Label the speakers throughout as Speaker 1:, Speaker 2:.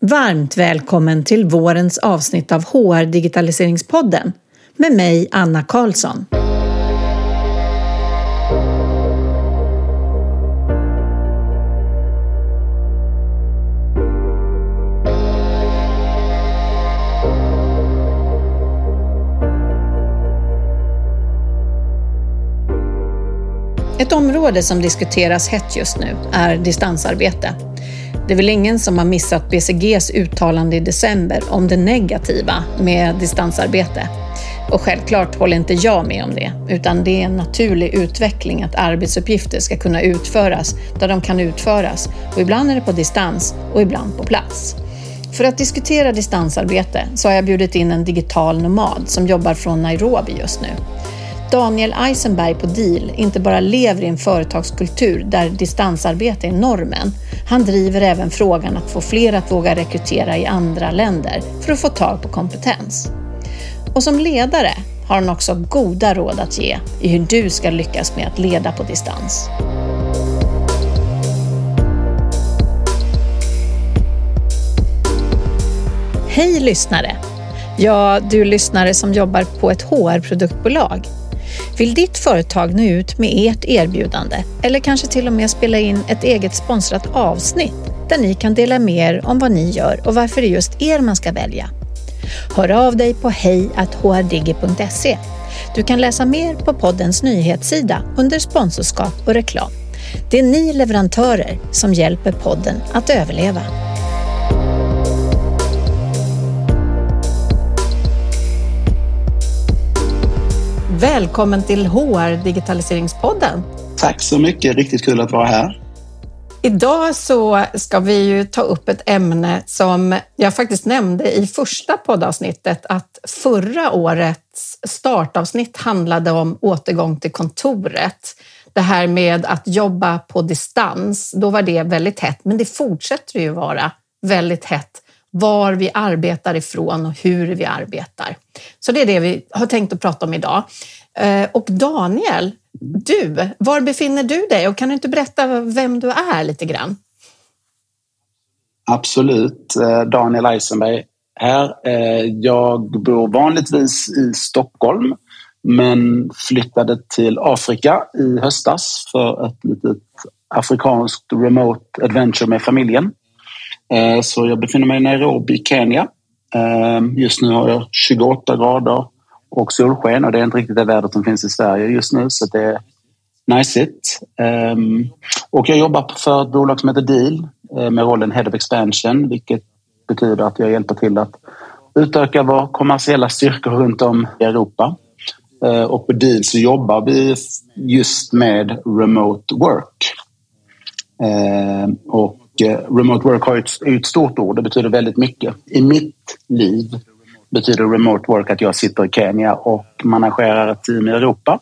Speaker 1: Varmt välkommen till vårens avsnitt av HR Digitaliseringspodden med mig Anna Karlsson. Ett område som diskuteras hett just nu är distansarbete. Det är väl ingen som har missat BCGs uttalande i december om det negativa med distansarbete. Och självklart håller inte jag med om det, utan det är en naturlig utveckling att arbetsuppgifter ska kunna utföras där de kan utföras och ibland är det på distans och ibland på plats. För att diskutera distansarbete så har jag bjudit in en digital nomad som jobbar från Nairobi just nu. Daniel Eisenberg på Deal inte bara lever i en företagskultur där distansarbete är normen, han driver även frågan att få fler att våga rekrytera i andra länder för att få tag på kompetens. Och som ledare har han också goda råd att ge i hur du ska lyckas med att leda på distans. Hej lyssnare! Ja, du lyssnare som jobbar på ett HR-produktbolag. Vill ditt företag nå ut med ert erbjudande eller kanske till och med spela in ett eget sponsrat avsnitt där ni kan dela med er om vad ni gör och varför det är just er man ska välja? Hör av dig på hej.hrdigi.se. Du kan läsa mer på poddens nyhetssida under sponsorskap och reklam. Det är ni leverantörer som hjälper podden att överleva. Välkommen till HR Digitaliseringspodden.
Speaker 2: Tack så mycket, riktigt kul att vara här.
Speaker 1: Idag så ska vi ju ta upp ett ämne som jag faktiskt nämnde i första poddavsnittet att förra årets startavsnitt handlade om återgång till kontoret. Det här med att jobba på distans, då var det väldigt hett, men det fortsätter ju vara väldigt hett var vi arbetar ifrån och hur vi arbetar. Så det är det vi har tänkt att prata om idag. Eh, och Daniel, du, var befinner du dig och kan du inte berätta vem du är lite grann?
Speaker 2: Absolut, eh, Daniel Eisenberg här. Eh, jag bor vanligtvis i Stockholm men flyttade till Afrika i höstas för ett litet afrikanskt remote adventure med familjen. Så jag befinner mig i Nairobi, Kenya. Just nu har jag 28 grader och solsken och det är inte riktigt det vädret som finns i Sverige just nu så det är najsigt. Um, ehm, och jag jobbar för ett bolag som heter Deal eh, med rollen Head of Expansion vilket betyder att jag hjälper till att utöka våra kommersiella styrkor runt om i Europa. Eh, och på Deal så jobbar vi just med remote work. Ehm, och eh, remote work har ett, ett stort ord, det betyder väldigt mycket. I mitt liv betyder remote work att jag sitter i Kenya och managerar ett team i Europa.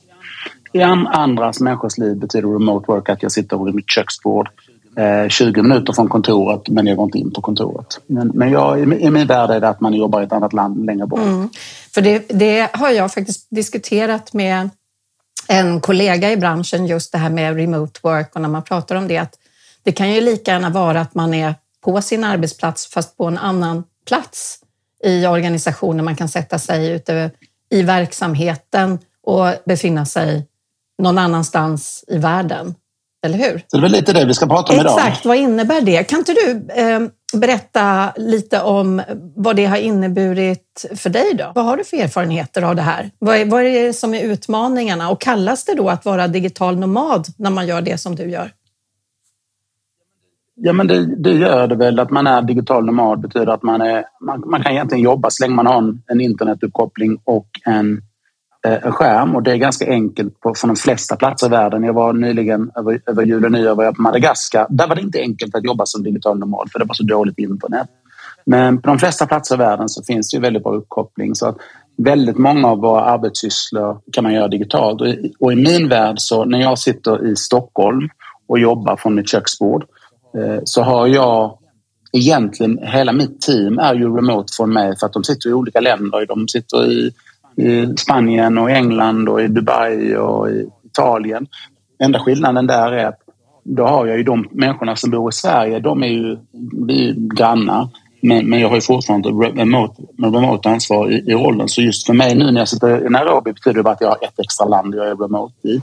Speaker 2: I andras människors liv betyder remote work att jag sitter vid mitt köksbord eh, 20 minuter från kontoret men jag går inte in på kontoret. Men, men jag, i, min värld är det att man jobbar i ett annat land längre bort. Mm.
Speaker 1: För det, det har jag faktiskt diskuterat med en kollega i branschen, just det här med remote work och när man pratar om det, att det kan ju lika gärna vara att man är på sin arbetsplats fast på en annan plats i organisationen. Man kan sätta sig ute i verksamheten och befinna sig någon annanstans i världen. Eller hur?
Speaker 2: Det är väl lite det vi ska prata om
Speaker 1: idag. Exakt, vad innebär det? Kan inte du eh, berätta lite om vad det har inneburit för dig då? Vad har du för erfarenheter av det här? Vad är, vad är det som är utmaningarna och kallas det då att vara digital nomad när man gör det som du gör?
Speaker 2: Ja, men det, det, gör det väl. Att man är digital nomad betyder att man, är, man, man kan egentligen jobba så länge man har en, en internetuppkoppling och en, eh, en skärm. Och det är ganska enkelt på, från de flesta platser i världen. Jag var nyligen över, över jul och nyår var jag på Madagaskar. Där var det inte enkelt att jobba som digital nomad för det var så dåligt internet. Men på de flesta platser i världen så finns det ju väldigt bra uppkoppling. Så att väldigt många av våra arbetssysslor kan man göra digitalt. Och i, och i min värld så när jag sitter i Stockholm och jobbar från mitt köksbord Eh, så har jag egentligen, hela mitt team är ju remote från mig för att de sitter i olika länder. De sitter i, i Spanien och England och i Dubai och i Italien. Enda skillnaden där är att då har jag ju de människorna som bor i Sverige, de är ju vi är grannar. Men, men jag har ju fortfarande remote, remote ansvar i, i rollen. Så just för mig nu när jag sitter i Nairobi betyder det bara att jag har ett extra land jag är remote i.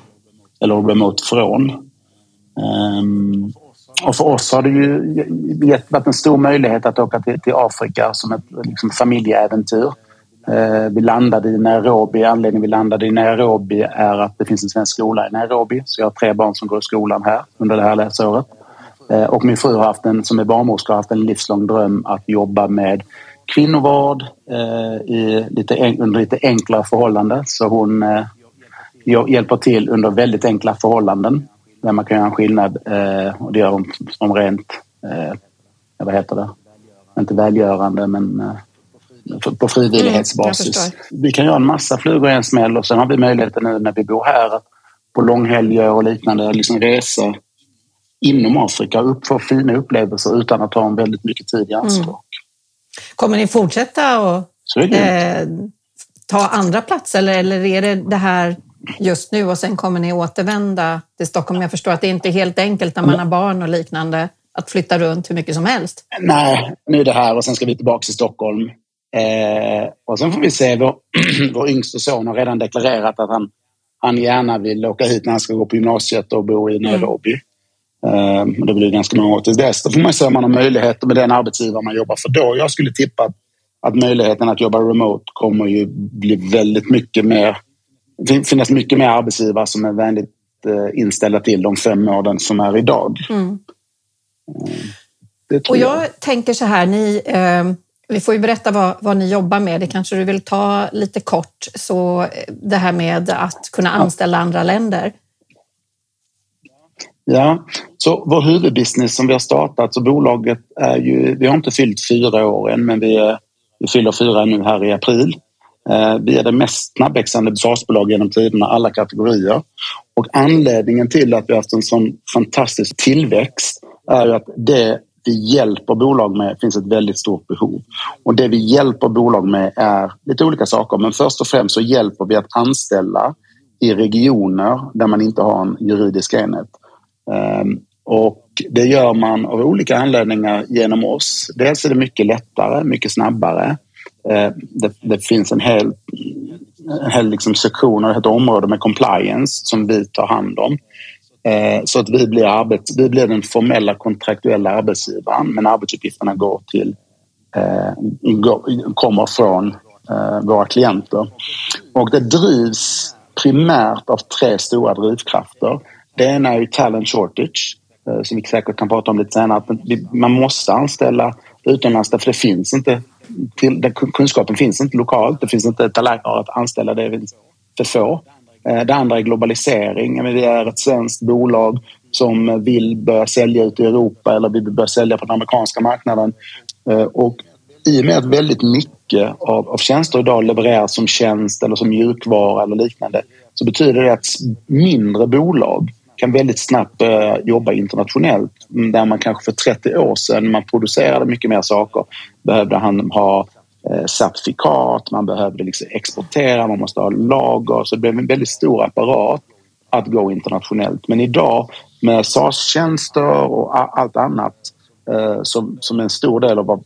Speaker 2: Eller remote från. Um, och för oss har det ju varit en stor möjlighet att åka till, till Afrika som ett liksom, familjeäventyr. Eh, vi landade i Nairobi. Anledningen vi landade i Nairobi är att det finns en svensk skola i Nairobi. Så jag har tre barn som går i skolan här under det här läsåret. Eh, och min fru har haft en, som är barnmorska har haft en livslång dröm att jobba med kvinnovård eh, i lite, under lite enklare förhållanden. Så hon eh, hjälper till under väldigt enkla förhållanden där man kan göra en skillnad eh, och det gör de som rent, eh, vad heter det, inte välgörande men eh, på frivillighetsbasis. Mm, vi kan göra en massa flugor i en smäll och sen har vi möjligheten nu när vi bor här att på långhelger och liknande liksom resa inom Afrika och få fina upplevelser utan att ta en väldigt mycket tid i anspråk. Mm.
Speaker 1: Kommer ni fortsätta att eh, ta andra platser eller, eller är det det här just nu och sen kommer ni återvända till Stockholm. Jag förstår att det inte är helt enkelt när man har barn och liknande att flytta runt hur mycket som helst.
Speaker 2: Nej, nu är det här och sen ska vi tillbaka till Stockholm. Eh, och sen får vi se, vår, vår yngste son har redan deklarerat att han, han gärna vill åka hit när han ska gå på gymnasiet och bo i mm. Nairobi. Mm. Eh, det blir ganska många år till dess. Då får man se om man har möjligheter med den arbetsgivare man jobbar för då. Jag skulle tippa att, att möjligheten att jobba remote kommer ju bli väldigt mycket mer det finns mycket mer arbetsgivare som är vänligt eh, inställda till de fem åren som är idag. Mm.
Speaker 1: Eh, och jag, jag, tänker så här, ni, eh, vi får ju berätta vad, vad, ni jobbar med. Det kanske du vill ta lite kort. Så det här med att kunna anställa andra länder.
Speaker 2: Ja, så vår huvudbusiness som vi har startat, så bolaget är ju, vi har inte fyllt fyra år än, men vi, vi fyller fyra nu här i april. Eh, vi är det mest snabbväxande SaaS-bolag genom tiderna, alla kategorier. Och anledningen till att vi har haft en sån fantastisk tillväxt är att det vi hjälper bolag med finns ett väldigt stort behov. Och det vi hjälper bolag med är lite olika saker, men först och främst så hjälper vi att anställa i regioner där man inte har en juridisk enhet. Ehm, och det gör man av olika anledningar genom oss. Dels är det mycket lättare, mycket snabbare. Eh, det, det, finns en hel, en hel liksom sektion och ett område med compliance som vi tar hand om. Eh, så att vi blir, arbets, vi blir den formella kontraktuella arbetsgivaren men arbetsuppgifterna går till, eh, kommer från våra klienter. Och det drivs primärt av tre stora drivkrafter. Det ena är talent shortage som vi säkert kan prata om lite senare. Man måste anställa utomlands för det finns inte till, kunskapen finns inte lokalt. Det finns inte talanger att anställa. Det finns för få. Eh, det andra är globalisering. Vi är ett svenskt bolag som vill börja sälja ut i Europa eller vill börja sälja på den amerikanska marknaden. Eh, och i och med att väldigt mycket av, av tjänster idag levereras som tjänst eller som mjukvara eller liknande så betyder det att mindre bolag kan väldigt snabbt börja jobba internationellt. Där man kanske för 30 år sedan man producerade mycket mer saker behövde han ha eh, certifikat, man behövde liksom exportera, man måste ha lager. Så det blev en väldigt stor apparat att gå internationellt. Men idag med SAS-tjänster och allt annat eh, som, som en stor del av vad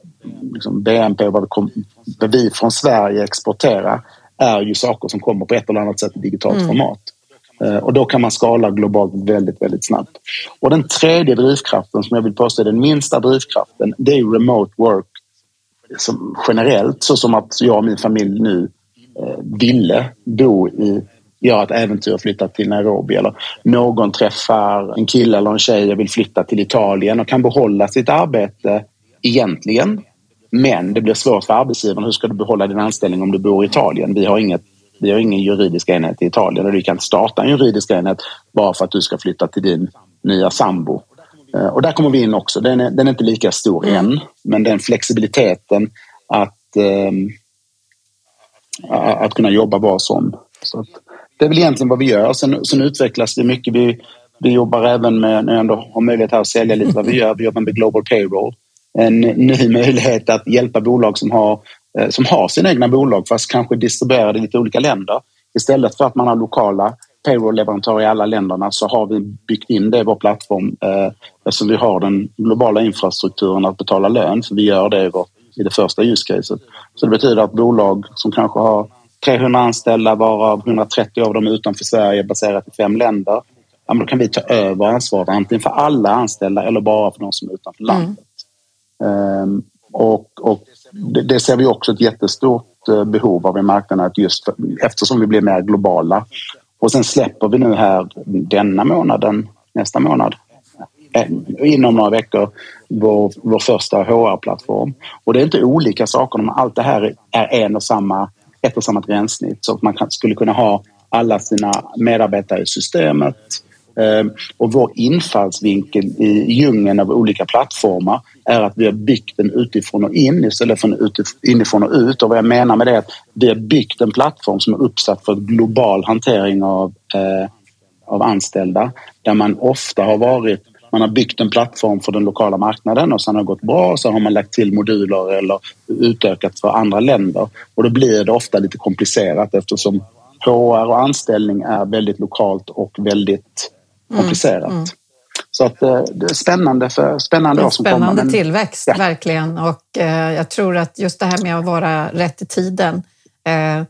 Speaker 2: liksom BNP och vad vi, kom, vad vi från Sverige exporterar är ju saker som kommer på ett eller annat sätt i digitalt mm. format. Eh, och då kan man skala globalt väldigt, väldigt snabbt. Och den tredje drivkraften som jag vill påstå är den minsta drivkraften, det är remote work som generellt, så som att jag och min familj nu eh, ville bo i göra ett äventyr och flytta till Nairobi eller någon träffar en kille eller en tjej och vill flytta till Italien och kan behålla sitt arbete egentligen. Men det blir svårt för arbetsgivaren. Hur ska du behålla din anställning om du bor i Italien? Vi har inget vi har ingen juridisk enhet i Italien och du kan starta en juridisk enhet bara för att du ska flytta till din nya sambo. Eh, och där kommer vi in också. Den är, den är inte lika stor mm. än, men den flexibiliteten att, ähm, att kunna jobba var som. Så det är väl egentligen vad vi gör. Sen, sen utvecklas det mycket. Vi, vi jobbar även med, när jag ändå har möjlighet här att sälja lite vad vi gör, vi jobbar med Global Payroll. En ny möjlighet att hjälpa bolag som har Eh, som har sina egna bolag fast kanske distribuerade i lite olika länder. Istället för att man har lokala payroll-leverantörer i alla länderna så har vi byggt in det i vår plattform eh, eftersom vi har den globala infrastrukturen att betala lön. För vi gör det i vårt i det första ljuscaset. Så det betyder att bolag som kanske har 300 anställda varav 130 av dem utanför Sverige baserat i fem länder. Ja, men då kan vi ta över ansvaret antingen för alla anställda eller bara för de som är utanför mm. landet. Um, och, och det, det, ser vi också ett jättestort eh, behov av i marknaden att just för, eftersom vi blir mer globala. Och sen släpper vi nu här denna månaden, nästa månad, eh, inom några veckor vår, vår första HR-plattform. Och det är inte olika saker, men allt det här är en och samma, ett och samma gränssnitt. Så man kan, skulle kunna ha alla sina medarbetare i systemet. Ehm, och vår infallsvinkel i djungeln av olika plattformar är att vi har byggt den utifrån och in istället för inifrån och ut. Och vad jag menar med det är att vi har byggt en plattform som är uppsatt för global hantering av, eh, av anställda där man ofta har varit man har byggt en plattform för den lokala marknaden och sen har det gått bra. och Så har man lagt till moduler eller utökat för andra länder och då blir det ofta lite komplicerat eftersom HR och anställning är väldigt lokalt och väldigt komplicerat. Mm, mm. Så att eh, det är spännande, för, spännande år som
Speaker 1: kommer. Spännande tillväxt, ja. verkligen. Och eh, jag tror att just det här med att vara rätt i tiden eh,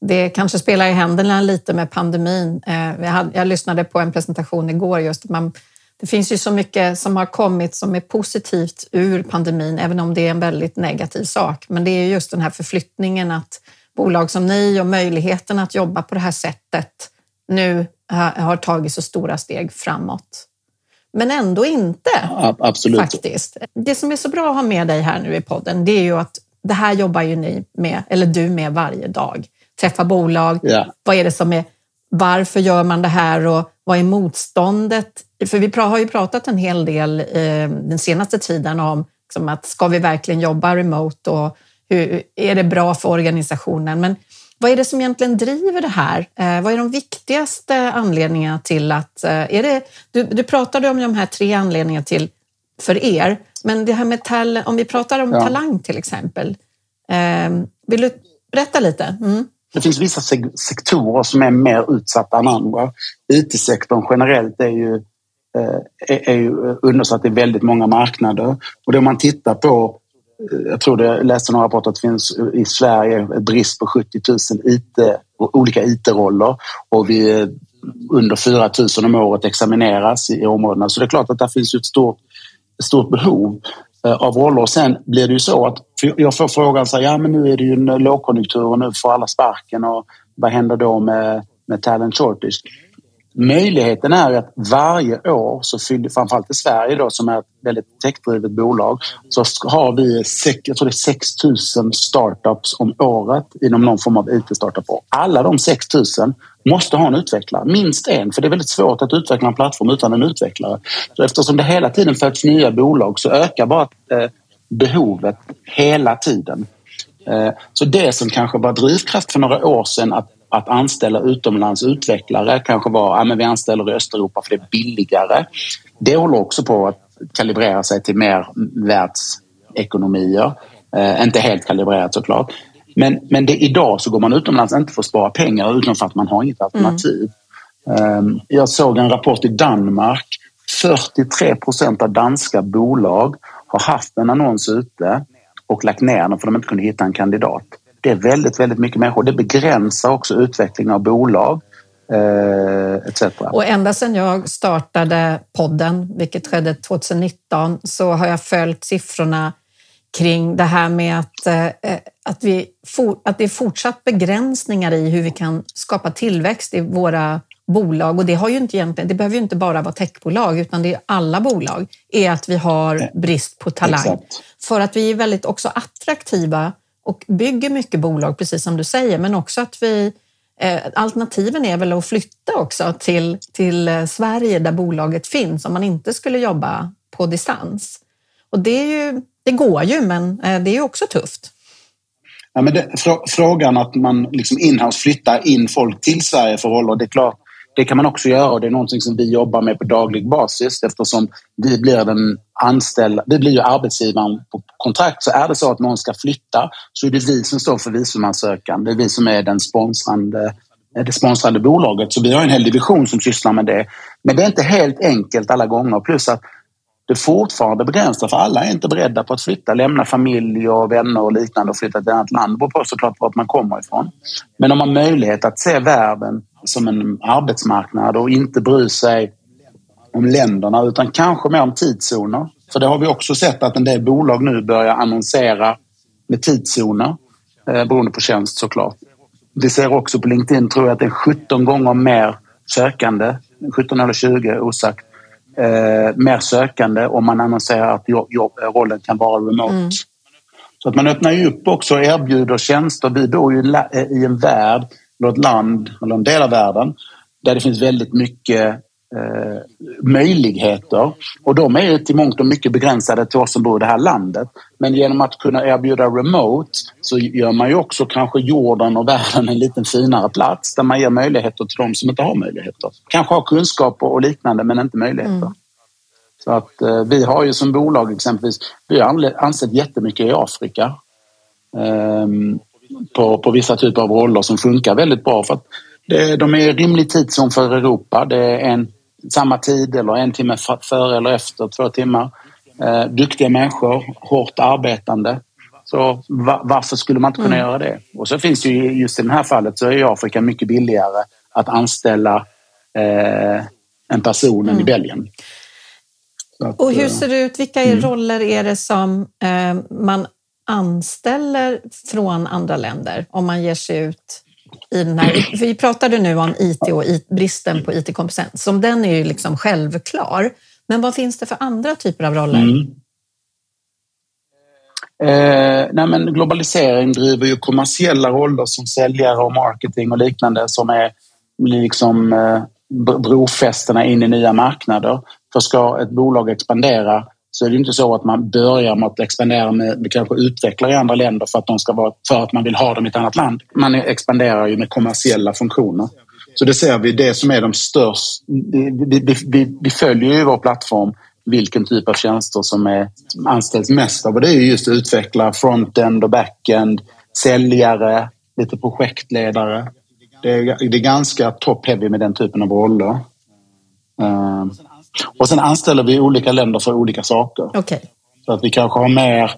Speaker 1: det kanske spelar i händerna lite med pandemin. Eh, jag, hade, jag, lyssnade på en presentation igår just man, det finns ju så mycket som har kommit som är positivt ur pandemin, även om det är en väldigt negativ sak. Men det är just den här förflyttningen att bolag som ni och möjligheten att jobba på det här sättet nu har tagit så stora steg framåt. Men ändå inte.
Speaker 2: Ja, absolut.
Speaker 1: Faktiskt. Det som är så bra att ha med dig här nu i podden, det är ju att det här jobbar ju ni med, eller du med varje dag. Träffa bolag. Ja. Vad är det som är, varför gör man det här och vad är motståndet? För vi har ju pratat en hel del eh, den senaste tiden om liksom att ska vi verkligen jobba remote och hur, är det bra för organisationen? Men vad är det som egentligen driver det här? Eh, vad är de viktigaste anledningarna till att... Eh, är det, du, du pratade om de här tre anledningarna till för er, men det här med tal, om vi pratar om ja. talang till exempel. Eh, vill du berätta lite? Mm.
Speaker 2: Det finns vissa sektorer som är mer utsatta än andra. IT-sektorn generellt är ju, eh, är, är ju undersatt i väldigt många marknader. Och det man tittar på jag tror jag läste några rapporter att det finns i Sverige brist på 70 000 IT, olika IT-roller och vi under 4 000 om året examineras i områdena. Så det är klart att det finns ett stort, stort behov eh, av roller. Och sen blir det ju så att jag får frågan så här, ja men nu är det ju en lågkonjunktur och nu får alla sparken och vad händer då med, med talent shortage? Möjligheten är att varje år, så fyller, framförallt i Sverige då, som är ett väldigt techdrivet bolag, så har vi jag tror det är 6 000 startups om året inom någon form av IT-startup. Alla de 6 000 måste ha en utvecklare, minst en, för det är väldigt svårt att utveckla en plattform utan en utvecklare. Så eftersom det hela tiden föds nya bolag så ökar bara eh, behovet hela tiden. Eh, så det som kanske var drivkraft för några år sedan att att anställa utomlands utvecklare kanske var att ja, vi anställer i Östeuropa för det är billigare. Det håller också på att kalibrera sig till mer världsekonomier. Eh, inte helt kalibrerat såklart. Men, men det, idag så går man utomlands inte för att spara pengar utan för att man har inget alternativ. Mm. Jag såg en rapport i Danmark. 43 procent av danska bolag har haft en annons ute och lagt ner den för att de inte kunde hitta en kandidat. Det är väldigt, väldigt mycket människor. Det begränsar också utvecklingen av bolag. Eh, etc.
Speaker 1: Och ända sedan jag startade podden, vilket skedde 2019, så har jag följt siffrorna kring det här med att, eh, att, vi att det är fortsatt begränsningar i hur vi kan skapa tillväxt i våra bolag. Och det, har ju inte egentligen, det behöver ju inte bara vara techbolag, utan det är alla bolag, är att vi har brist på talang. Exakt. För att vi är väldigt också attraktiva och bygger mycket bolag, precis som du säger, men också att vi eh, Alternativen är väl att flytta också till, till eh, Sverige där bolaget finns om man inte skulle jobba på distans. Och det, är ju, det går ju, men eh, det är ju också tufft.
Speaker 2: Ja, men det, frågan att man liksom inhouse flyttar in folk till Sverige för roller, det är klart det kan man också göra och det är någonting som vi jobbar med på daglig basis eftersom vi blir den anställda, vi blir ju arbetsgivaren på kontrakt. Så är det så att någon ska flytta så är det vi som står för visumansökan. Det är vi som är den sponsrande, det sponsrande bolaget. Så vi har en hel division som sysslar med det. Men det är inte helt enkelt alla gånger. Plus att det fortfarande begränsar för alla är inte beredda på att flytta, lämna familj och vänner och liknande och flytta till ett annat land. Det beror på såklart vart man kommer ifrån. Men om man har möjlighet att se världen som en arbetsmarknad och inte bry sig om länderna utan kanske mer om tidszoner. För det har vi också sett att en del bolag nu börjar annonsera med tidszoner eh, beroende på tjänst såklart. Vi ser också på LinkedIn tror jag att det är 17 gånger mer sökande, 17 eller 20 osagt, eh, mer sökande om man annonserar att jobb, jobb, rollen kan vara remote. Mm. Så att man öppnar ju upp också och erbjuder tjänster. Vi bor ju i en värld, ett land, eller en del av världen där det finns väldigt mycket eh, möjligheter och de är till mångt och mycket begränsade till oss som bor i det här landet. Men genom att kunna erbjuda remote så gör man ju också kanske jorden och världen en lite finare plats där man ger möjligheter till de som inte har möjligheter. Kanske har kunskaper och liknande men inte möjligheter. Mm. Så att eh, vi har ju som bolag exempelvis, vi har ansett jättemycket i Afrika eh, på, på vissa typer av roller som funkar väldigt bra för att det, de är rimlig tidszon för Europa. Det är en samma tid eller en timme före eller efter, två timmar. Eh, duktiga människor, hårt arbetande. Så varför skulle man inte kunna mm. göra det? Och så finns det ju just i det här fallet så är Afrika mycket billigare att anställa eh, en person mm. än i mm. Belgien.
Speaker 1: Att, och hur eh, ser det ut? Vilka mm. roller är det som eh, man anställer från andra länder om man ger sig ut i den här, vi pratade nu om IT och IT, bristen på IT-kompetens, som den är ju liksom självklar. Men vad finns det för andra typer av roller? Mm.
Speaker 2: Eh, nej men globalisering driver ju kommersiella roller som säljare och marketing och liknande som är liksom eh, brofästena in i nya marknader. För ska ett bolag expandera så är det inte så att man börjar med att expandera med, med kanske utvecklare i andra länder för att, de ska vara, för att man vill ha dem i ett annat land. Man expanderar ju med kommersiella funktioner. Så det ser vi, det som är de största... Vi, vi, vi, vi följer ju vår plattform vilken typ av tjänster som är anställs mest av. Och det är just utveckla frontend och backend, säljare, lite projektledare. Det är, det är ganska top-heavy med den typen av roller. Uh, och sen anställer vi olika länder för olika saker.
Speaker 1: Okay.
Speaker 2: Så att vi kanske har mer,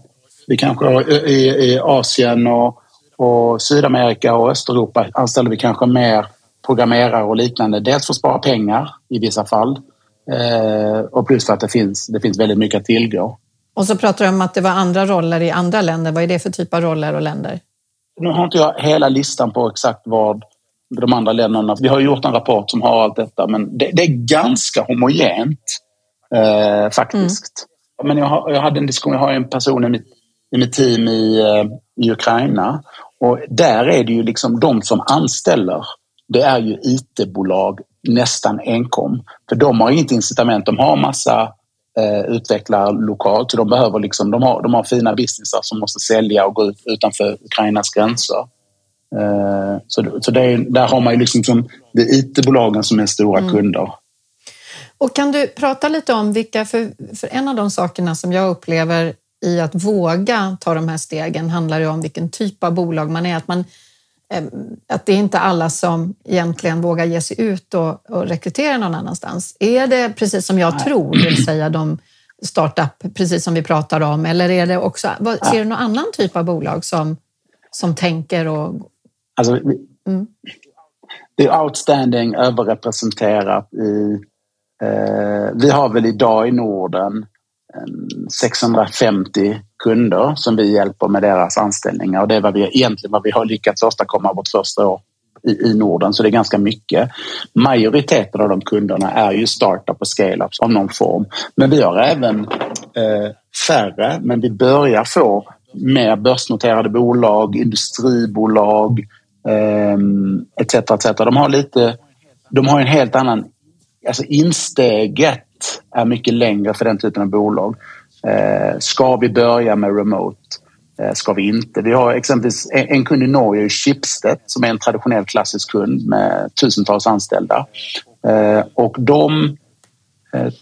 Speaker 2: vi kanske har i, i Asien och, och Sydamerika och Östeuropa anställer vi kanske mer programmerare och liknande. Dels för att spara pengar i vissa fall eh, och plus för att det finns, det finns väldigt mycket att tillgå.
Speaker 1: Och så pratar du om att det var andra roller i andra länder. Vad är det för typ av roller och länder?
Speaker 2: Nu har inte jag hela listan på exakt vad de andra länderna. Vi har gjort en rapport som har allt detta men det, det är ganska homogent eh, faktiskt. Mm. Men jag, har, jag hade en diskussion, jag har en person i mitt, i mitt team i, eh, i Ukraina och där är det ju liksom de som anställer. Det är ju IT-bolag nästan enkom. För de har inget incitament. De har massa eh, utvecklare lokalt. Så de, behöver liksom, de, har, de har fina businessar som måste sälja och gå ut utanför Ukrainas gränser. Eh, så, så det, där har man ju liksom som, det är IT-bolagen som är stora mm. kunder.
Speaker 1: Och kan du prata lite om vilka, för, för en av de sakerna som jag upplever i att våga ta de här stegen handlar ju om vilken typ av bolag man är. Att, man, eh, att det är inte alla som egentligen vågar ge sig ut och, och rekrytera någon annanstans. Är det precis som jag tror, det vill säga de startup, precis som vi pratar om, eller är det också, ser du någon annan typ av bolag som, som tänker och
Speaker 2: Alltså, mm. Det är outstanding överrepresenterat i... Eh, vi har väl idag i Norden 650 kunder som vi hjälper med deras anställningar och det är vad vi, egentligen vad vi har lyckats åstadkomma vårt första år i, i Norden, så det är ganska mycket. Majoriteten av de kunderna är ju startup och scale-ups av någon form. Men vi har även eh, färre, men vi börjar få mer börsnoterade bolag, industribolag, Ehm, etc. Etc. De har lite, de har en helt annan, alltså insteget är mycket längre för den typen av bolag. Eh, ska vi börja med remote? Eh, ska vi inte? Vi har exempelvis en kund i Norge, Schibsted, som är en traditionell klassisk kund med tusentals anställda. Eh, och de eh,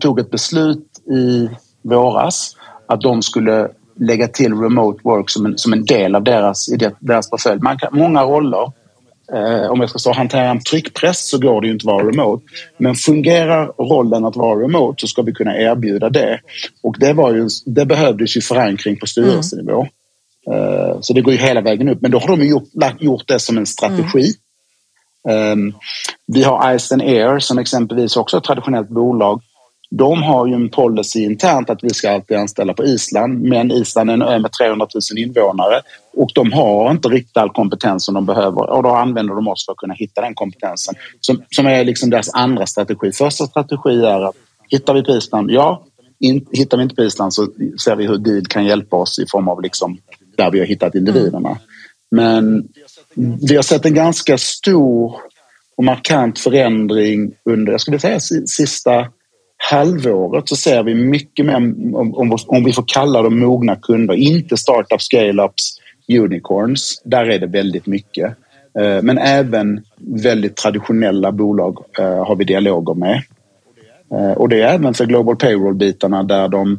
Speaker 2: tog ett beslut i våras att de skulle lägga till remote work som en, som en del av deras, deras portfölj. Man kan, många roller Eh, om jag ska stå och hantera en tryckpress så går det ju inte att vara remote. Men fungerar rollen att vara remote så ska vi kunna erbjuda det. Och det, var ju, det behövdes ju förankring på styrelsenivå. Mm. Så det går ju hela vägen upp. Men då har de gjort, gjort det som en strategi. Mm. Vi har Ice and Air som exempelvis också är ett traditionellt bolag de har ju en policy internt att vi ska alltid anställa på Island, men Island är en ö med 300 000 invånare och de har inte riktigt all kompetens som de behöver och då använder de oss för att kunna hitta den kompetensen som, som är liksom deras andra strategi. Första strategi är att hittar vi på Island, ja. In, hittar vi inte på Island så ser vi hur DID kan hjälpa oss i form av liksom där vi har hittat individerna. Men vi har sett en ganska stor och markant förändring under, jag skulle säga sista halvåret så ser vi mycket mer, om, om, om vi får kalla dem mogna kunder, inte startup scale-ups, unicorns. Där är det väldigt mycket. Eh, men även väldigt traditionella bolag eh, har vi dialoger med. Eh, och det är även för Global Payroll-bitarna där de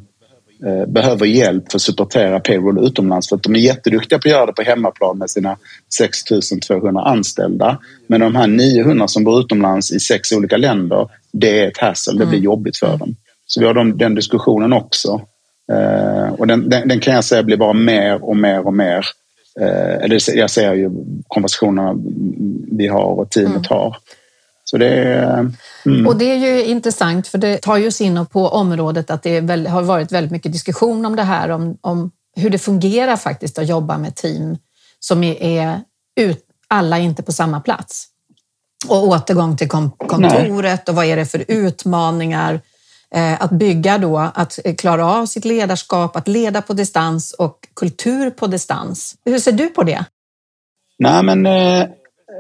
Speaker 2: behöver hjälp för att supportera payroll utomlands för att de är jätteduktiga på att göra det på hemmaplan med sina 6200 anställda. Men de här 900 som bor utomlands i sex olika länder det är ett hassle, det blir mm. jobbigt för dem. Så vi har de, den diskussionen också. Eh, och den, den, den, kan jag säga blir bara mer och mer och mer. Eh, eller jag ser ju konversationerna vi har och teamet mm. har. Så det är,
Speaker 1: mm. Och det är ju intressant för det tar ju oss in på området att det väl, har varit väldigt mycket diskussion om det här, om, om hur det fungerar faktiskt att jobba med team som är, är ut, alla inte på samma plats och återgång till kontoret och vad är det för utmaningar eh, att bygga då, att klara av sitt ledarskap, att leda på distans och kultur på distans. Hur ser du på det?
Speaker 2: Nej, men eh,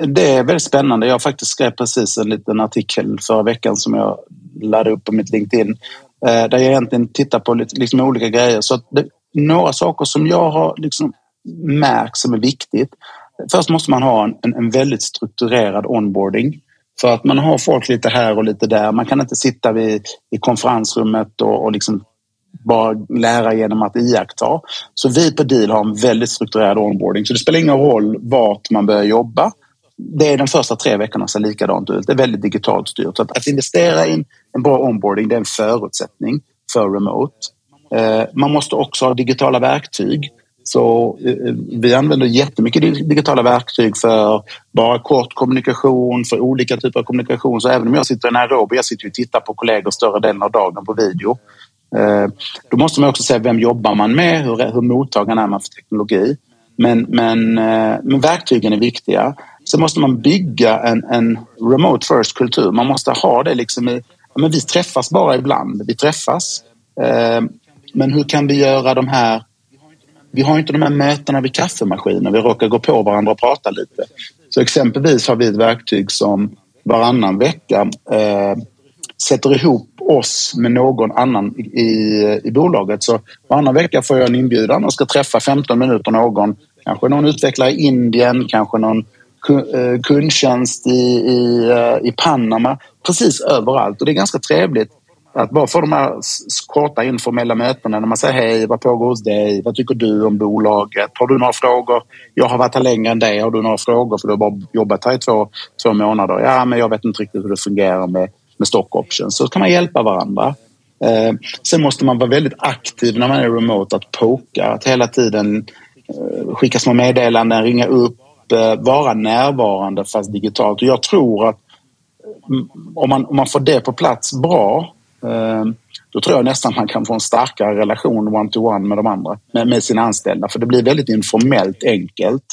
Speaker 2: det är väldigt spännande. Jag faktiskt skrev precis en liten artikel förra veckan som jag laddade upp på mitt LinkedIn eh, där jag egentligen tittar på lite, liksom olika grejer. Så det, några saker som jag har liksom märkt som är viktigt Först måste man ha en, en väldigt strukturerad onboarding. För att man har folk lite här och lite där. Man kan inte sitta vid, i konferensrummet och, och liksom bara lära genom att iaktta. Så vi på Deal har en väldigt strukturerad onboarding. Så det spelar ingen roll vart man börjar jobba. Det är de första tre veckorna ser likadant ut. Det är väldigt digitalt styrt. Så att, att investera i en bra onboarding det är en förutsättning för remote. Eh, man måste också ha digitala verktyg. Så eh, vi använder jättemycket digitala verktyg för bara kort kommunikation, för olika typer av kommunikation. Så även om jag sitter i Nairobi, jag sitter och tittar på kollegor större delen av dagen på video. Eh, då måste man också se vem jobbar man med, hur, hur mottagaren är man för teknologi. Men, men, eh, men verktygen är viktiga. Sen måste man bygga en, en remote first kultur. Man måste ha det liksom i, men vi träffas bara ibland. Vi träffas. Men hur kan vi göra de här vi har inte de här mötena vid kaffemaskinen. Vi råkar gå på varandra och prata lite. Så exempelvis har vi ett verktyg som varannan vecka eh, sätter ihop oss med någon annan i, i bolaget. Så varannan vecka får jag en inbjudan och ska träffa 15 minuter någon. Kanske någon utvecklare i Indien, kanske någon eh, kundtjänst i, i, eh, i Panama. Precis överallt och det är ganska trevligt att bara få de här korta informella mötena när man säger hej, vad pågår hos dig? Vad tycker du om bolaget? Har du några frågor? Jag har varit här längre än dig. Har du några frågor? För du har bara jobbat här i två, två månader. Ja, men jag vet inte riktigt hur det fungerar med, med stock options. Så kan man hjälpa varandra. Eh, sen måste man vara väldigt aktiv när man är remote att poka. Att hela tiden eh, skicka små meddelanden, ringa upp, eh, vara närvarande fast digitalt. Och jag tror att mm, om man, om man får det på plats bra Ehm, då tror jag nästan man kan få en starkare relation one-to-one med de andra, med, sina anställda. För det blir väldigt informellt enkelt.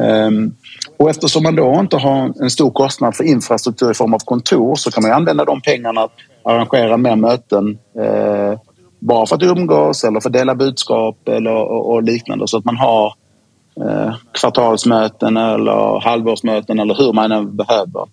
Speaker 2: Ehm, och eftersom man då inte har en stor kostnad för infrastruktur i form av kontor så kan man använda de pengarna att arrangera mer möten eh, bara för att umgås eller för att dela budskap eller, och, liknande så att man har eh, kvartalsmöten eller halvårsmöten eller hur man än behöver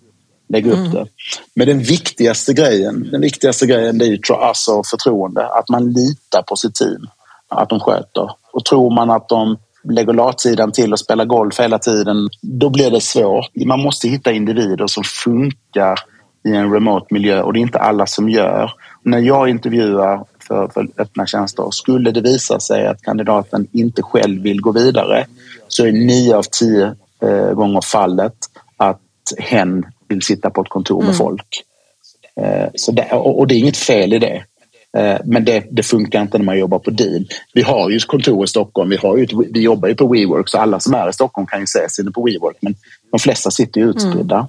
Speaker 2: lägga upp mm. det. Men den viktigaste grejen, den viktigaste grejen det är ju alltså förtroende. Att man litar på sitt team. Att de sköter. Och tror man att de lägger latsidan till och spelar golf hela tiden, då blir det svårt. Man måste hitta individer som funkar i en remote miljö och det är inte alla som gör. När jag intervjuar för, för öppna tjänster, skulle det visa sig att kandidaten inte själv vill gå vidare så är nio av tio eh, gånger fallet att hen vill sitta på ett kontor med mm. folk. Eh, så det, och, det är inget fel i det. Eh, men det, det, funkar inte när man jobbar på deal. Vi har ju kontor i Stockholm, vi, har ju, vi jobbar ju på WeWork så alla som är i Stockholm kan ju ses inne på WeWork men de flesta sitter ju utspridda. Mm.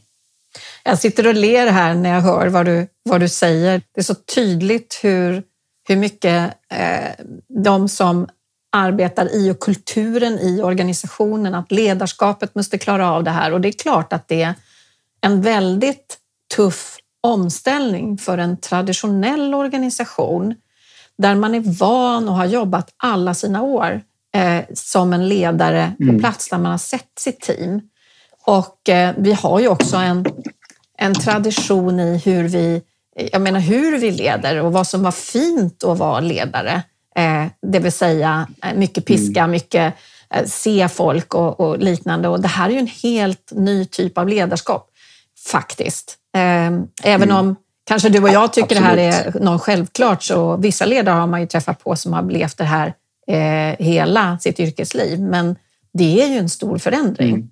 Speaker 1: Jag sitter och ler här när jag hör vad du, vad du säger. Det är så tydligt hur, hur mycket eh, de som arbetar i och kulturen i organisationen, att ledarskapet måste klara av det här. Och det är klart att det en väldigt tuff omställning för en traditionell organisation där man är van och har jobbat alla sina år eh, som en ledare på mm. plats där man har sett sitt team. Och eh, vi har ju också en, en tradition i hur vi, jag menar hur vi leder och vad som var fint att vara ledare. Eh, det vill säga eh, mycket piska, mm. mycket eh, se folk och, och, liknande. Och det här är ju en helt ny typ av ledarskap faktiskt. Ehm, även mm. om kanske du och jag tycker Absolut. det här är något självklart så vissa ledare har man ju träffat på som har levt det här eh, hela sitt yrkesliv. Men det är ju en stor förändring. Mm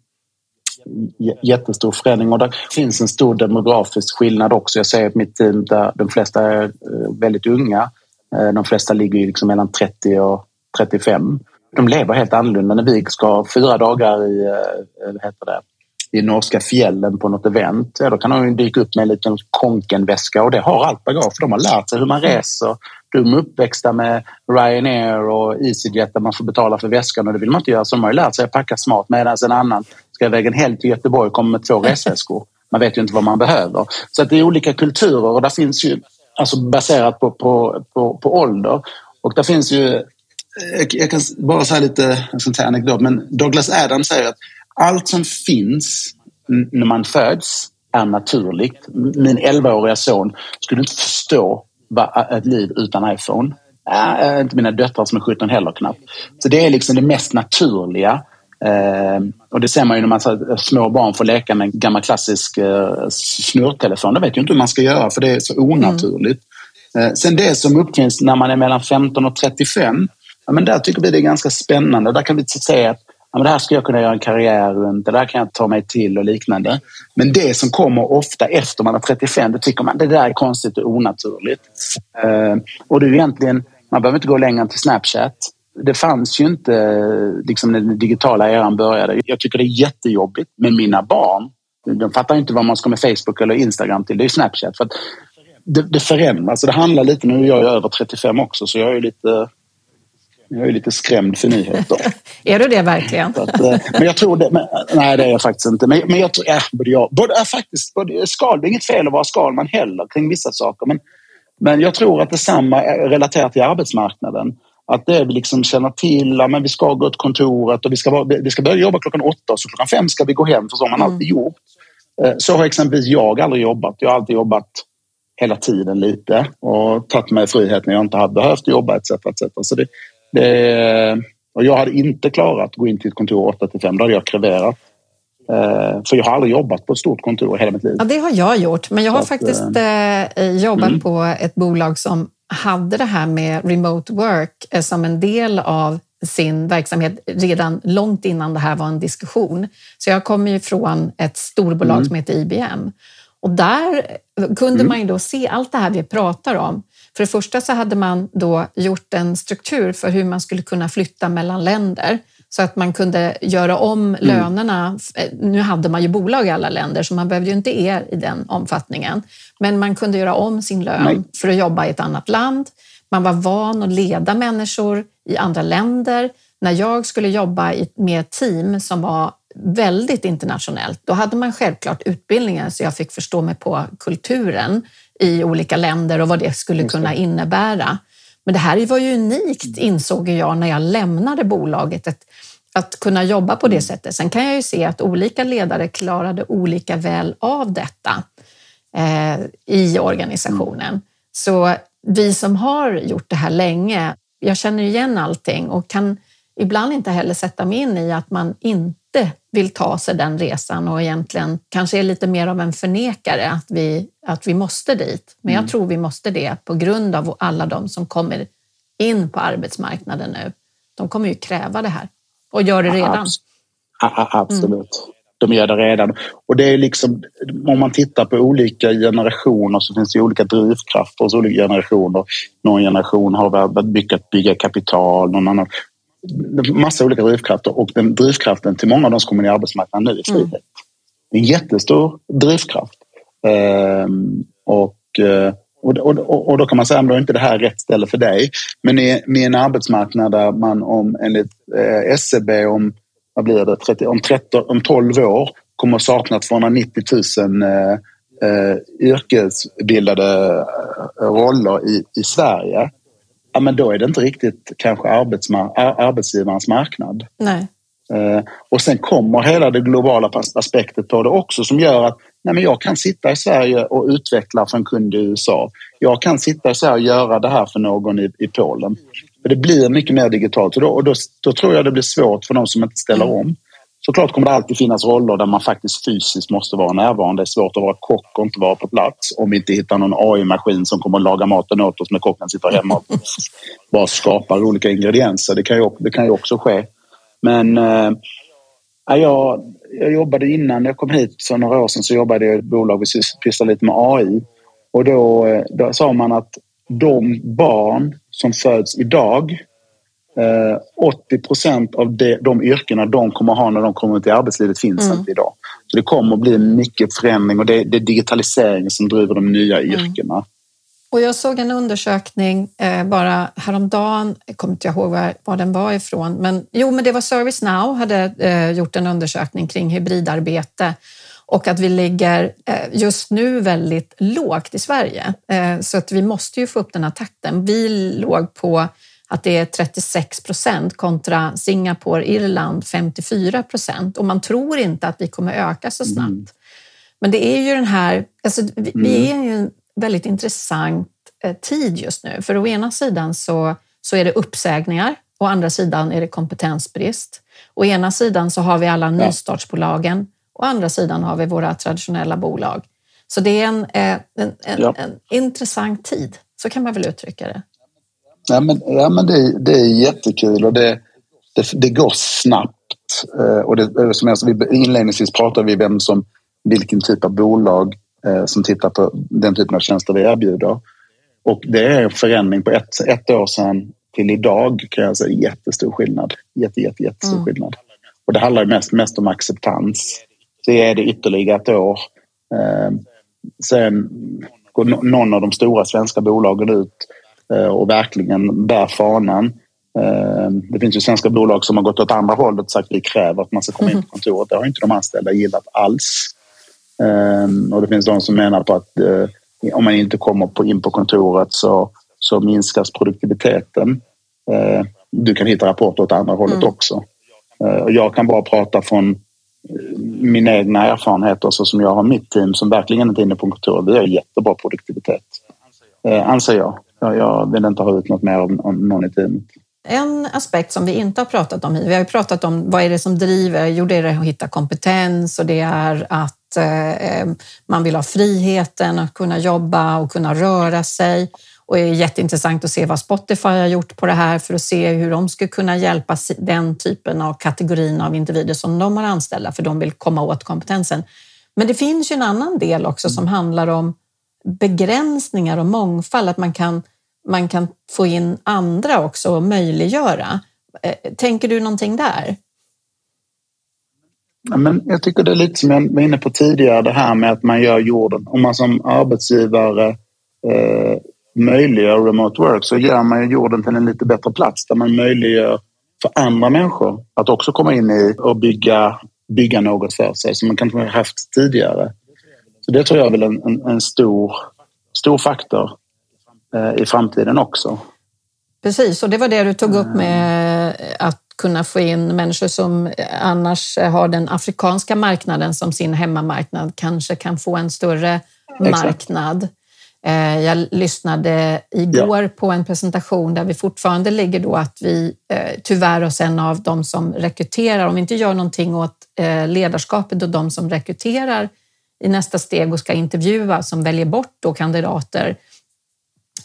Speaker 2: jättestor förändring och det finns en stor demografisk skillnad också. Jag säger att mitt team där de flesta är eh, väldigt unga. Eh, de flesta ligger liksom mellan 30 och 35. De lever helt annorlunda. När vi ska fyra dagar i, heter det, i norska fjällen på något event, ja, då kan de dyka upp med en liten konkenväska och det har allt bagage. För de har lärt sig hur man reser. De är uppväxta med Ryanair och EasyJet där man får betala för väskan och det vill man inte göra. Så de har lärt sig att packa smart medan en annan ska iväg en helg till Göteborg och kommer med två resväskor. Man vet ju inte vad man behöver. Så att det är olika kulturer och där finns ju, alltså baserat på, på, på, på ålder. Och där finns ju, jag kan bara säga lite, jag ska inte säga anekdot, men Douglas Adams säger att allt som finns när man föds är naturligt. Min 11-åriga son skulle inte förstå ett liv utan iPhone. Äh, inte mina döttrar som är 17 heller knappt. Så det är liksom det mest naturliga. Eh, och det ser man ju när man så, små barn får leka med en gammal klassisk eh, snurrtelefon. De vet ju inte hur man ska göra för det är så onaturligt. Mm. Eh, sen det som uppfinns när man är mellan 15 och 35, ja, men där tycker vi det är ganska spännande. Där kan vi säga att ja, men det här ska jag kunna göra en karriär runt, det där kan jag ta mig till och liknande. Men det som kommer ofta efter man är 35, det tycker man det där är konstigt och onaturligt. Eh, och det är egentligen, man behöver inte gå längre än till Snapchat. Det fanns ju inte liksom när den digitala eran började. Jag tycker det är jättejobbigt med mina barn. De fattar inte vad man ska med Facebook eller Instagram till. Det är ju Snapchat. För det, det förändras. Det handlar lite, nu är jag över 35 också, så jag är lite jag är lite skrämd för nyheter.
Speaker 1: är du det verkligen?
Speaker 2: Att, eh, men jag tror det. Men, nej, det är jag faktiskt inte. Men, men jag tror, äh, både jag, både, äh, faktiskt, både, skal, det är inget fel att vara Skalman heller kring vissa saker. Men, men jag tror att detsamma är relaterat till arbetsmarknaden. Att det vi liksom känner till, ja, men vi ska gå till kontoret och vi ska, vi ska börja jobba klockan åtta så klockan fem ska vi gå hem, för så har man mm. alltid gjort. Eh, så har exempelvis jag aldrig jobbat. Jag har alltid jobbat hela tiden lite och tagit mig frihet när jag inte hade behövt jobba etc. etc. Så det, det, och jag hade inte klarat att gå in till ett kontor 8 till 5. Då hade jag kreverat. Eh, för jag har aldrig jobbat på ett stort kontor i hela mitt liv.
Speaker 1: Ja, det har jag gjort. Men jag har att, faktiskt eh, eh, jobbat mm. på ett bolag som hade det här med remote work eh, som en del av sin verksamhet redan långt innan det här var en diskussion. Så jag kommer ju från ett storbolag mm. som heter IBM. Och där kunde mm. man ju då se allt det här vi pratar om. För det första så hade man då gjort en struktur för hur man skulle kunna flytta mellan länder så att man kunde göra om mm. lönerna. Nu hade man ju bolag i alla länder så man behövde ju inte er i den omfattningen. Men man kunde göra om sin lön Nej. för att jobba i ett annat land. Man var van att leda människor i andra länder. När jag skulle jobba med ett team som var väldigt internationellt, då hade man självklart utbildningar så jag fick förstå mig på kulturen i olika länder och vad det skulle kunna innebära. Men det här var ju unikt insåg jag när jag lämnade bolaget. Att, att kunna jobba på det mm. sättet. Sen kan jag ju se att olika ledare klarade olika väl av detta eh, i organisationen. Mm. Så vi som har gjort det här länge, jag känner igen allting och kan ibland inte heller sätta mig in i att man inte vill ta sig den resan och egentligen kanske är lite mer av en förnekare att vi, att vi måste dit. Men jag mm. tror vi måste det på grund av alla de som kommer in på arbetsmarknaden nu. De kommer ju kräva det här och gör det redan.
Speaker 2: Absolut. Mm. De gör det redan. Och det är liksom, om man tittar på olika generationer så finns det olika drivkrafter hos olika generationer. Någon generation har varit mycket att bygga kapital, någon annan massa olika drivkrafter och den drivkraften till många av de som kommer in i arbetsmarknaden nu är frihet. Mm. Det är en jättestor drivkraft. Ehm, och, och, och, och då kan man säga att inte det här är rätt ställe för dig. Men i, i en arbetsmarknad där man om enligt eh, SCB e om, vad blir det, 30, om, 13, om 12 år kommer att sakna 290 000 eh, eh, yrkesbildade eh, roller i, i Sverige ja, men då är det inte riktigt kanske arbetsgivarens marknad.
Speaker 1: Nej.
Speaker 2: Eh, och sen kommer hela det globala aspektet på det också som gör att nej, men jag kan sitta i Sverige och utveckla för en kund i USA. Jag kan sitta i Sverige och göra det här för någon i, i Polen. För det blir mycket mer digitalt och, då, och då, då tror jag det blir svårt för de som inte ställer mm. om. Såklart kommer det alltid finnas roller där man faktiskt fysiskt måste vara närvarande. Det är svårt att vara kock och inte vara på plats om vi inte hittar någon AI-maskin som kommer att laga maten åt oss när kocken sitter hemma och bara skapar olika ingredienser. Det kan ju, det kan ju också ske. Men eh, äh, jag, jag jobbade innan jag kom hit för några år sedan så jobbade jag i ett bolag vi pysslade lite med AI. Och då, eh, då sa man att de barn som föds idag 80 eh, procent av de, de yrkena de kommer ha när de kommer ut i arbetslivet finns mm. inte idag. Så det kommer att bli mycket förändring och det, det är digitalisering som driver de nya mm. yrkena.
Speaker 1: Och jag såg en undersökning eh, bara häromdagen, jag kommer inte ihåg var, var, den var ifrån, men jo, men det var Service Now hade eh, gjort en undersökning kring hybridarbete och att vi ligger eh, just nu väldigt lågt i Sverige. Eh, så att vi måste ju få upp den här takten. Vi låg på att det är 36 procent kontra Singapore, Irland 54 procent och man tror inte att vi kommer öka så snabbt. Mm. Men det är ju den här, alltså, vi, mm. vi är ju en väldigt intressant eh, tid just nu. För å ena sidan så, så är det uppsägningar, å andra sidan är det kompetensbrist. Å ena sidan så har vi alla nystartsbolagen, å andra sidan har vi våra traditionella bolag. Så det är en, eh, en, en, ja. en intressant tid, så kan man väl uttrycka det.
Speaker 2: Ja, men, ja, men det, det är jättekul och det, det, det går snabbt. Eh, och det, som jag, inledningsvis pratade vi vem som, vilken typ av bolag eh, som tittar på den typen av tjänster vi erbjuder. Och det är en förändring på ett, ett år sedan till idag kan jag säga jättestor skillnad. Jätte, jätte, jättestor mm. skillnad. Och det handlar mest, mest om acceptans. Så är det ytterligare ett år. Eh, sen går någon av de stora svenska bolagen ut Eh, och verkligen bär fanan. Eh, det finns ju svenska bolag som har gått åt andra hållet och sagt att vi kräver att man ska komma in på kontoret. Det har inte de anställda gillat alls. Eh, och det finns de som menar på att om man inte kommer in på kontoret så, så minskas produktiviteten. Du kan hitta rapporter åt andra hållet mm. också. Jag kan bara prata från mina egna erfarenheter så som jag har mitt team som verkligen inte är inne på kontoret. Vi har jättebra produktivitet, anser jag. Jag vill inte ha ut något mer av någon i teamet.
Speaker 1: En aspekt som vi inte har pratat om, vi har ju pratat om vad är det som driver, jo det är att hitta kompetens och det är att eh, man vill ha friheten att kunna jobba och kunna röra sig. Och det är jätteintressant att se vad Spotify har gjort på det här för att se hur de skulle kunna hjälpa den typen av kategorin av individer som de har anställda för de vill komma åt kompetensen. Men det finns ju en annan del också som handlar om begränsningar och mångfald, att man kan, man kan få in andra också och möjliggöra. Eh, tänker du någonting där?
Speaker 2: Men jag tycker det är lite som jag var inne på tidigare, det här med att man gör jorden, om man som arbetsgivare eh, möjliggör remote work så gör man ju jorden till en lite bättre plats där man möjliggör för andra människor att också komma in i och bygga, bygga något för sig som man kanske har haft tidigare. Så det tror jag är väl en, en, en stor, stor faktor eh, i framtiden också.
Speaker 1: Precis, och det var det du tog upp med att kunna få in människor som annars har den afrikanska marknaden som sin hemmamarknad kanske kan få en större Exakt. marknad. Eh, jag lyssnade igår ja. på en presentation där vi fortfarande ligger då att vi eh, tyvärr oss en av de som rekryterar, om vi inte gör någonting åt eh, ledarskapet och de som rekryterar i nästa steg och ska intervjua som väljer bort då kandidater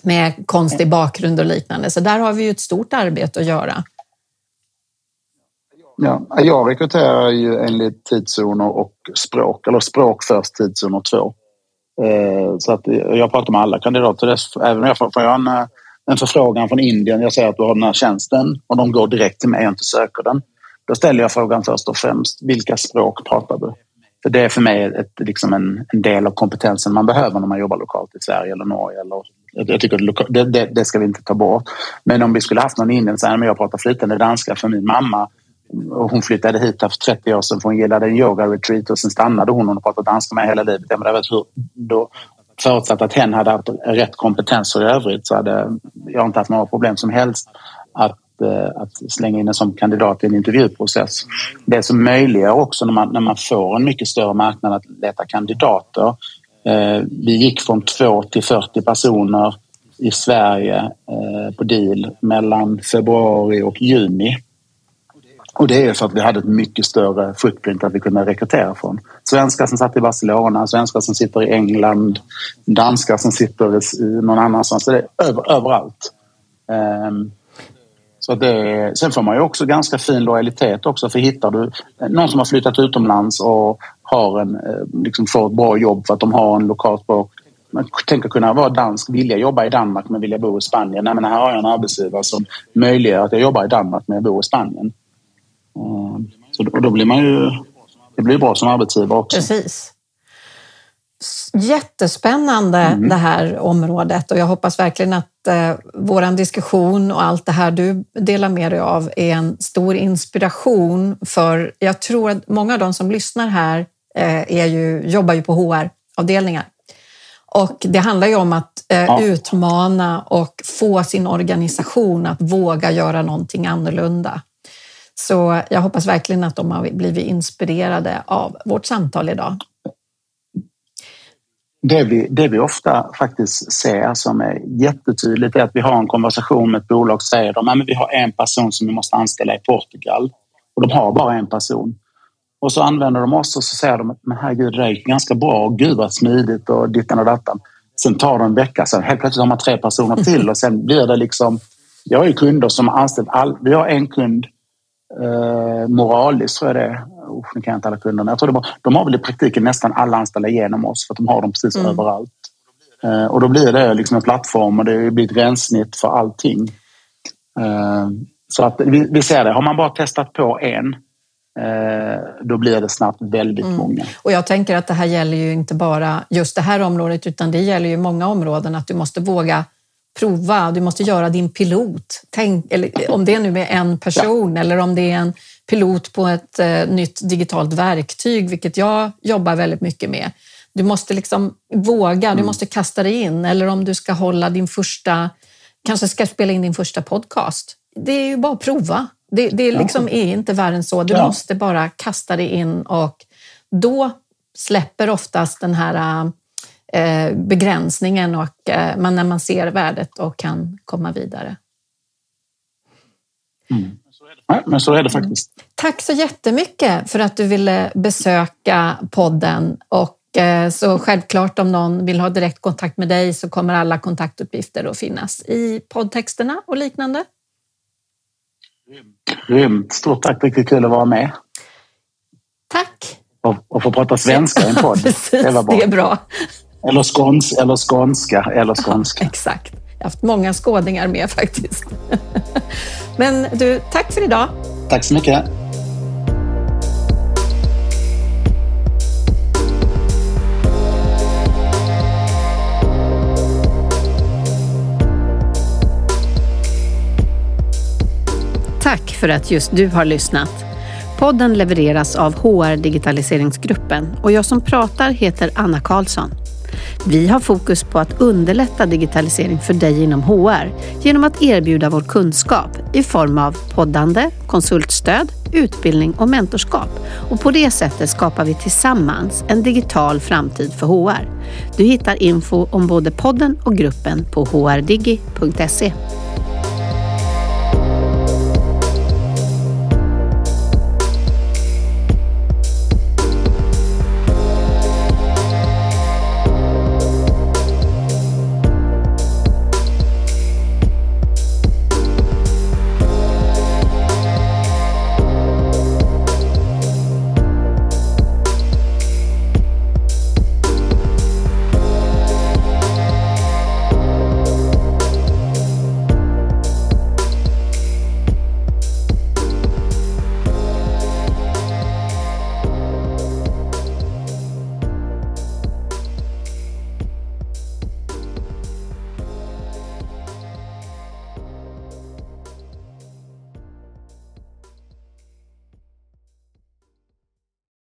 Speaker 1: med konstig bakgrund och liknande. Så där har vi ju ett stort arbete att göra.
Speaker 2: Ja, jag rekryterar ju enligt tidszoner och språk, eller språk först, tidszoner två. Eh, så att jag pratar med alla kandidater. Även om jag får, får jag en, eh, en förfrågan från Indien, jag säger att du har den här tjänsten och de går direkt till mig och inte söker den. Då ställer jag frågan först och främst, vilka språk pratar du? För det är för mig ett, liksom en, en del av kompetensen man behöver när man jobbar lokalt i Sverige eller Norge. Eller, jag tycker det, det, det ska vi inte ta bort. Men om vi skulle haft någon i här, som jag pratar flytande danska för min mamma och hon flyttade hit för 30 år sedan för hon gillade en yoga-retreat och sen stannade hon och pratade danska med hela livet. Jag vet hur, då, förutsatt att hen hade haft rätt kompetenser i övrigt så hade jag inte haft några problem som helst att, Eh, att slänga in en som kandidat i en intervjuprocess. Det som möjliggör också när man, när man får en mycket större marknad att leta kandidater. Eh, vi gick från 2 till 40 personer i Sverige eh, på deal mellan februari och juni och det är för att vi hade ett mycket större footprint att vi kunde rekrytera från. Svenskar som satt i Barcelona, svenskar som sitter i England, danskar som sitter någon annanstans. Det är över, överallt. Ehm, så det, sen får man ju också ganska fin lojalitet också för hittar du någon som har flyttat utomlands och har en, eh, liksom får ett bra jobb för att de har en lokal språk. Man tänker kunna vara dansk, vilja jobba i Danmark men vilja bo i Spanien. Nej, men här har jag en arbetsgivare som möjliggör att jag jobbar i Danmark men jag bor i Spanien. Eh, så då, då blir man ju... Det blir bra som arbetsgivare också.
Speaker 1: Precis. Jättespännande mm. det här området och jag hoppas verkligen att eh, vår diskussion och allt det här du delar med dig av är en stor inspiration för jag tror att många av de som lyssnar här eh, är ju, jobbar ju på HR-avdelningar. Och det handlar ju om att eh, ja. utmana och få sin organisation att våga göra någonting annorlunda. Så jag hoppas verkligen att de har blivit inspirerade av vårt samtal idag.
Speaker 2: Det vi, det vi ofta faktiskt ser som är jättetydligt är att vi har en konversation med ett bolag och säger att vi har en person som vi måste anställa i Portugal och de har bara en person. Och så använder de oss och så säger de men herregud, det är ganska bra, gud vad smidigt och dittan och dattan. Sen tar det en vecka, sen helt plötsligt har man tre personer till och sen blir det liksom... Jag har ju kunder som har anställt all, Vi har en kund eh, Moralis tror jag det är. Oh, nu kan jag inte alla kunderna. Jag tror det var, de har väl i praktiken nästan alla anställda genom oss för att de har dem precis mm. överallt. Eh, och då blir det liksom en plattform och det blir ett gränssnitt för allting. Eh, så att vi, vi ser det. Har man bara testat på en eh, då blir det snabbt väldigt mm. många.
Speaker 1: Och jag tänker att det här gäller ju inte bara just det här området utan det gäller ju många områden att du måste våga prova, du måste göra din pilot. Tänk, eller om det nu är en person ja. eller om det är en pilot på ett eh, nytt digitalt verktyg, vilket jag jobbar väldigt mycket med. Du måste liksom våga, mm. du måste kasta dig in. Eller om du ska hålla din första, kanske ska spela in din första podcast. Det är ju bara att prova. Det, det liksom är inte värre än så. Du ja. måste bara kasta dig in och då släpper oftast den här Eh, begränsningen och eh, man, när man ser värdet och kan komma vidare.
Speaker 2: Mm. Ja, men så är det faktiskt.
Speaker 1: Tack så jättemycket för att du ville besöka podden och eh, så självklart om någon vill ha direkt kontakt med dig så kommer alla kontaktuppgifter att finnas i poddtexterna och liknande.
Speaker 2: Grymt! Stort tack, riktigt kul att vara med.
Speaker 1: Tack!
Speaker 2: Och, och få prata svenska i en podd.
Speaker 1: Precis, det, var bra. det är bra.
Speaker 2: Eller, skåns, eller skånska. Eller skånska.
Speaker 1: exakt. Haft många skådingar med faktiskt. Men du, tack för idag.
Speaker 2: Tack så mycket.
Speaker 1: Tack för att just du har lyssnat. Podden levereras av HR Digitaliseringsgruppen och jag som pratar heter Anna Karlsson. Vi har fokus på att underlätta digitalisering för dig inom HR genom att erbjuda vår kunskap i form av poddande, konsultstöd, utbildning och mentorskap. Och på det sättet skapar vi tillsammans en digital framtid för HR. Du hittar info om både podden och gruppen på hrdigi.se.